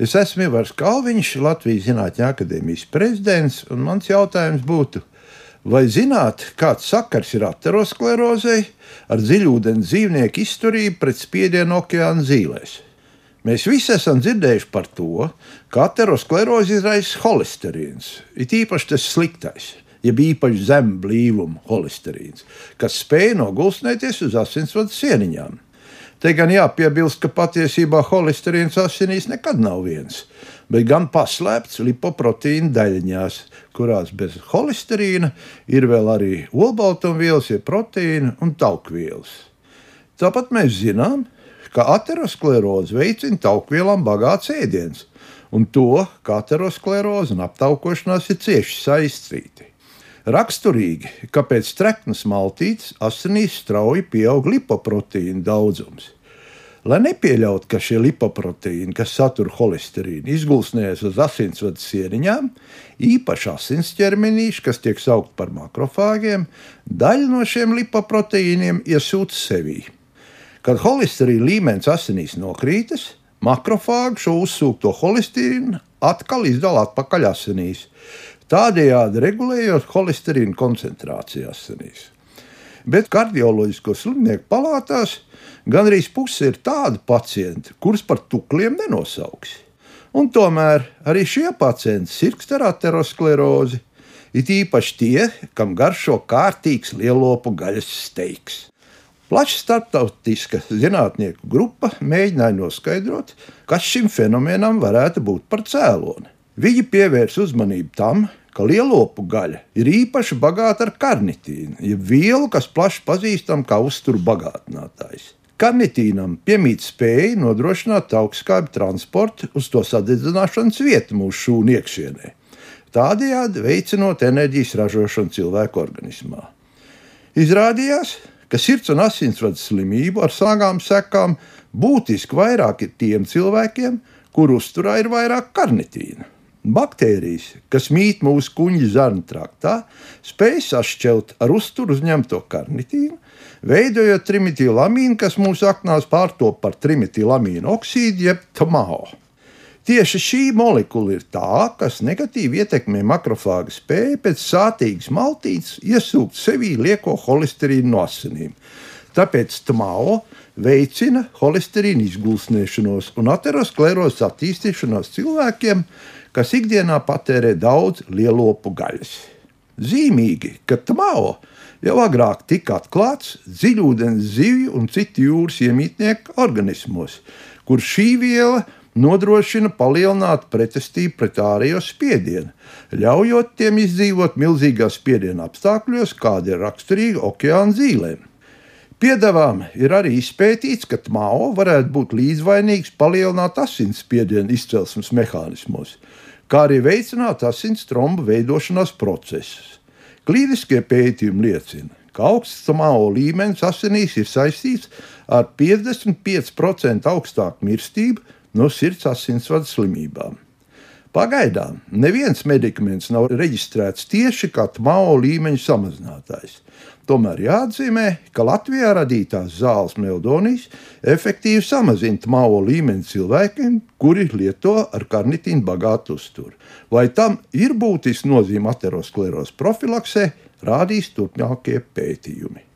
Es esmu Ivars Kalviņš, Latvijas Zinātņu akadēmijas prezidents, un mans jautājums būtu, vai zināt, kāds sakars ir aterosklerozei ar dziļūdens dzīvnieku izturību pret spiedienu okeāna zīlēs? Mēs visi esam dzirdējuši par to, ka aterosklerozi izraisa holesterīns, it īpaši tas sliktais jeb īpaši zem blīvuma holesterīns, kas spēj nogulsnēties uz asinsvadu sieniņām. Te gan jāpiebilst, ka patiesībā holesterīns asinīs nekad nav viens, bet gan paslēpts lipoproteīna daļiņās, kurās bez holesterīna ir vēl arī olbaltumvielas, jeb proteīna un taukvielas. Tāpat mēs zinām, ka ateroskleroze veicina taukvielām bagāts ēdiens, un to, ka ateroskleroze un aptaukošanās ir cieši saistīti. Raksturīgi, ka pēc treknas maltītes asinīs strauji pieaug lipoproteīna daudzums. Lai nepieļautu, ka šie lipoproteīni, kas satur holesterīnu, izgulsnējas uz asinsvadu sieniņām, īpaši asins ķermenīši, kas tiek saukti par makrofāgiem, daļa no šiem lipoproteīniem iesūta sevī. Kad holesterīna līmenis asinīs nokrītas, makrofāgi šo uzsūkto holesterīnu atkal izdala atpakaļ asinīs tādējādi regulējot holesterīna koncentrāciju asinīs. Bet kardioloģisko slimnieku palātās gandrīz puse ir tādi pacienti, kurus par tukliem nenosauks. Un tomēr arī šie pacienti sirgst ar aterosklerozi, it īpaši tie, kam garšo kārtīgs lielopu gaļas steiks. Plaša starptautiska zinātnieku grupa mēģināja noskaidrot, kas šim fenomenam varētu būt par cēloni. Viņi pievērs uzmanību tam, ka lielopu gaļa ir īpaši bagāta ar karnitīnu, jeb vielu, kas plaši pazīstama kā uzturu bagātinātājs. Karnitīnam piemīt spēja nodrošināt augstskābi transportu uz to sadedzināšanas vietu mūsu šūnu iekšienē, tādējādi veicinot enerģijas ražošanu cilvēku organismā. Izrādījās, ka sirds un asinsvadu slimību ar sāgām sekām būtiski vairāk ir tiem cilvēkiem, kur uzturā ir vairāk karnitīna. Baktērijas, kas mīt mūsu kuģa zarnu traktā, spēj sašķelt ar uzturu uzņemto karnitīnu, veidojot trimetilamīnu, kas mūsu aknās pārtop par trimetilamīnu oksīdu, jeb TMAO. Tieši šī molekula ir tā, kas negatīvi ietekmē makrofāga spēju pēc sātīgas maltītes iesūkt sevī lieko holesterīnu no asinīm. Tāpēc TMAO veicina holesterīnu izgulsnēšanos un aterosklerozes attīstīšanos cilvēkiem, kas ikdienā patērē daudz lielopu gaļas. Zīmīgi, ka Tmao jau agrāk tika atklāts dziļūdens zivju un citu jūras iemītnieku organismos, kur šī viela nodrošina palielinātu pretestību pret ārējo spiedienu, ļaujot tiem izdzīvot milzīgā spiediena apstākļos, kāda ir raksturīga okeāna zīlēm. Piedāvām ir arī izpētīts, ka Mao varētu būt līdzvainīgs palielināt asinsspiedienu izcelsmes mehānismos, kā arī veicināt asins trombu veidošanās procesus. Klīniskie pētījumi liecina, ka augsts Mao līmenis asinīs ir saistīts ar 55% augstāku mirstību no sirds asinsvadu slimībām. Pagaidām neviens medikaments nav reģistrēts tieši kā Mao līmeņa samazinātājs. Tomēr jāatzīmē, ka Latvijā radītās zāles meldonijas efektīvi samazina mālo līmeni cilvēkiem, kuri lieto ar karnitīnu bagātu uzturu. Vai tam ir būtiski nozīme ateroskleros profilaksē, rādīs turpmākie pētījumi.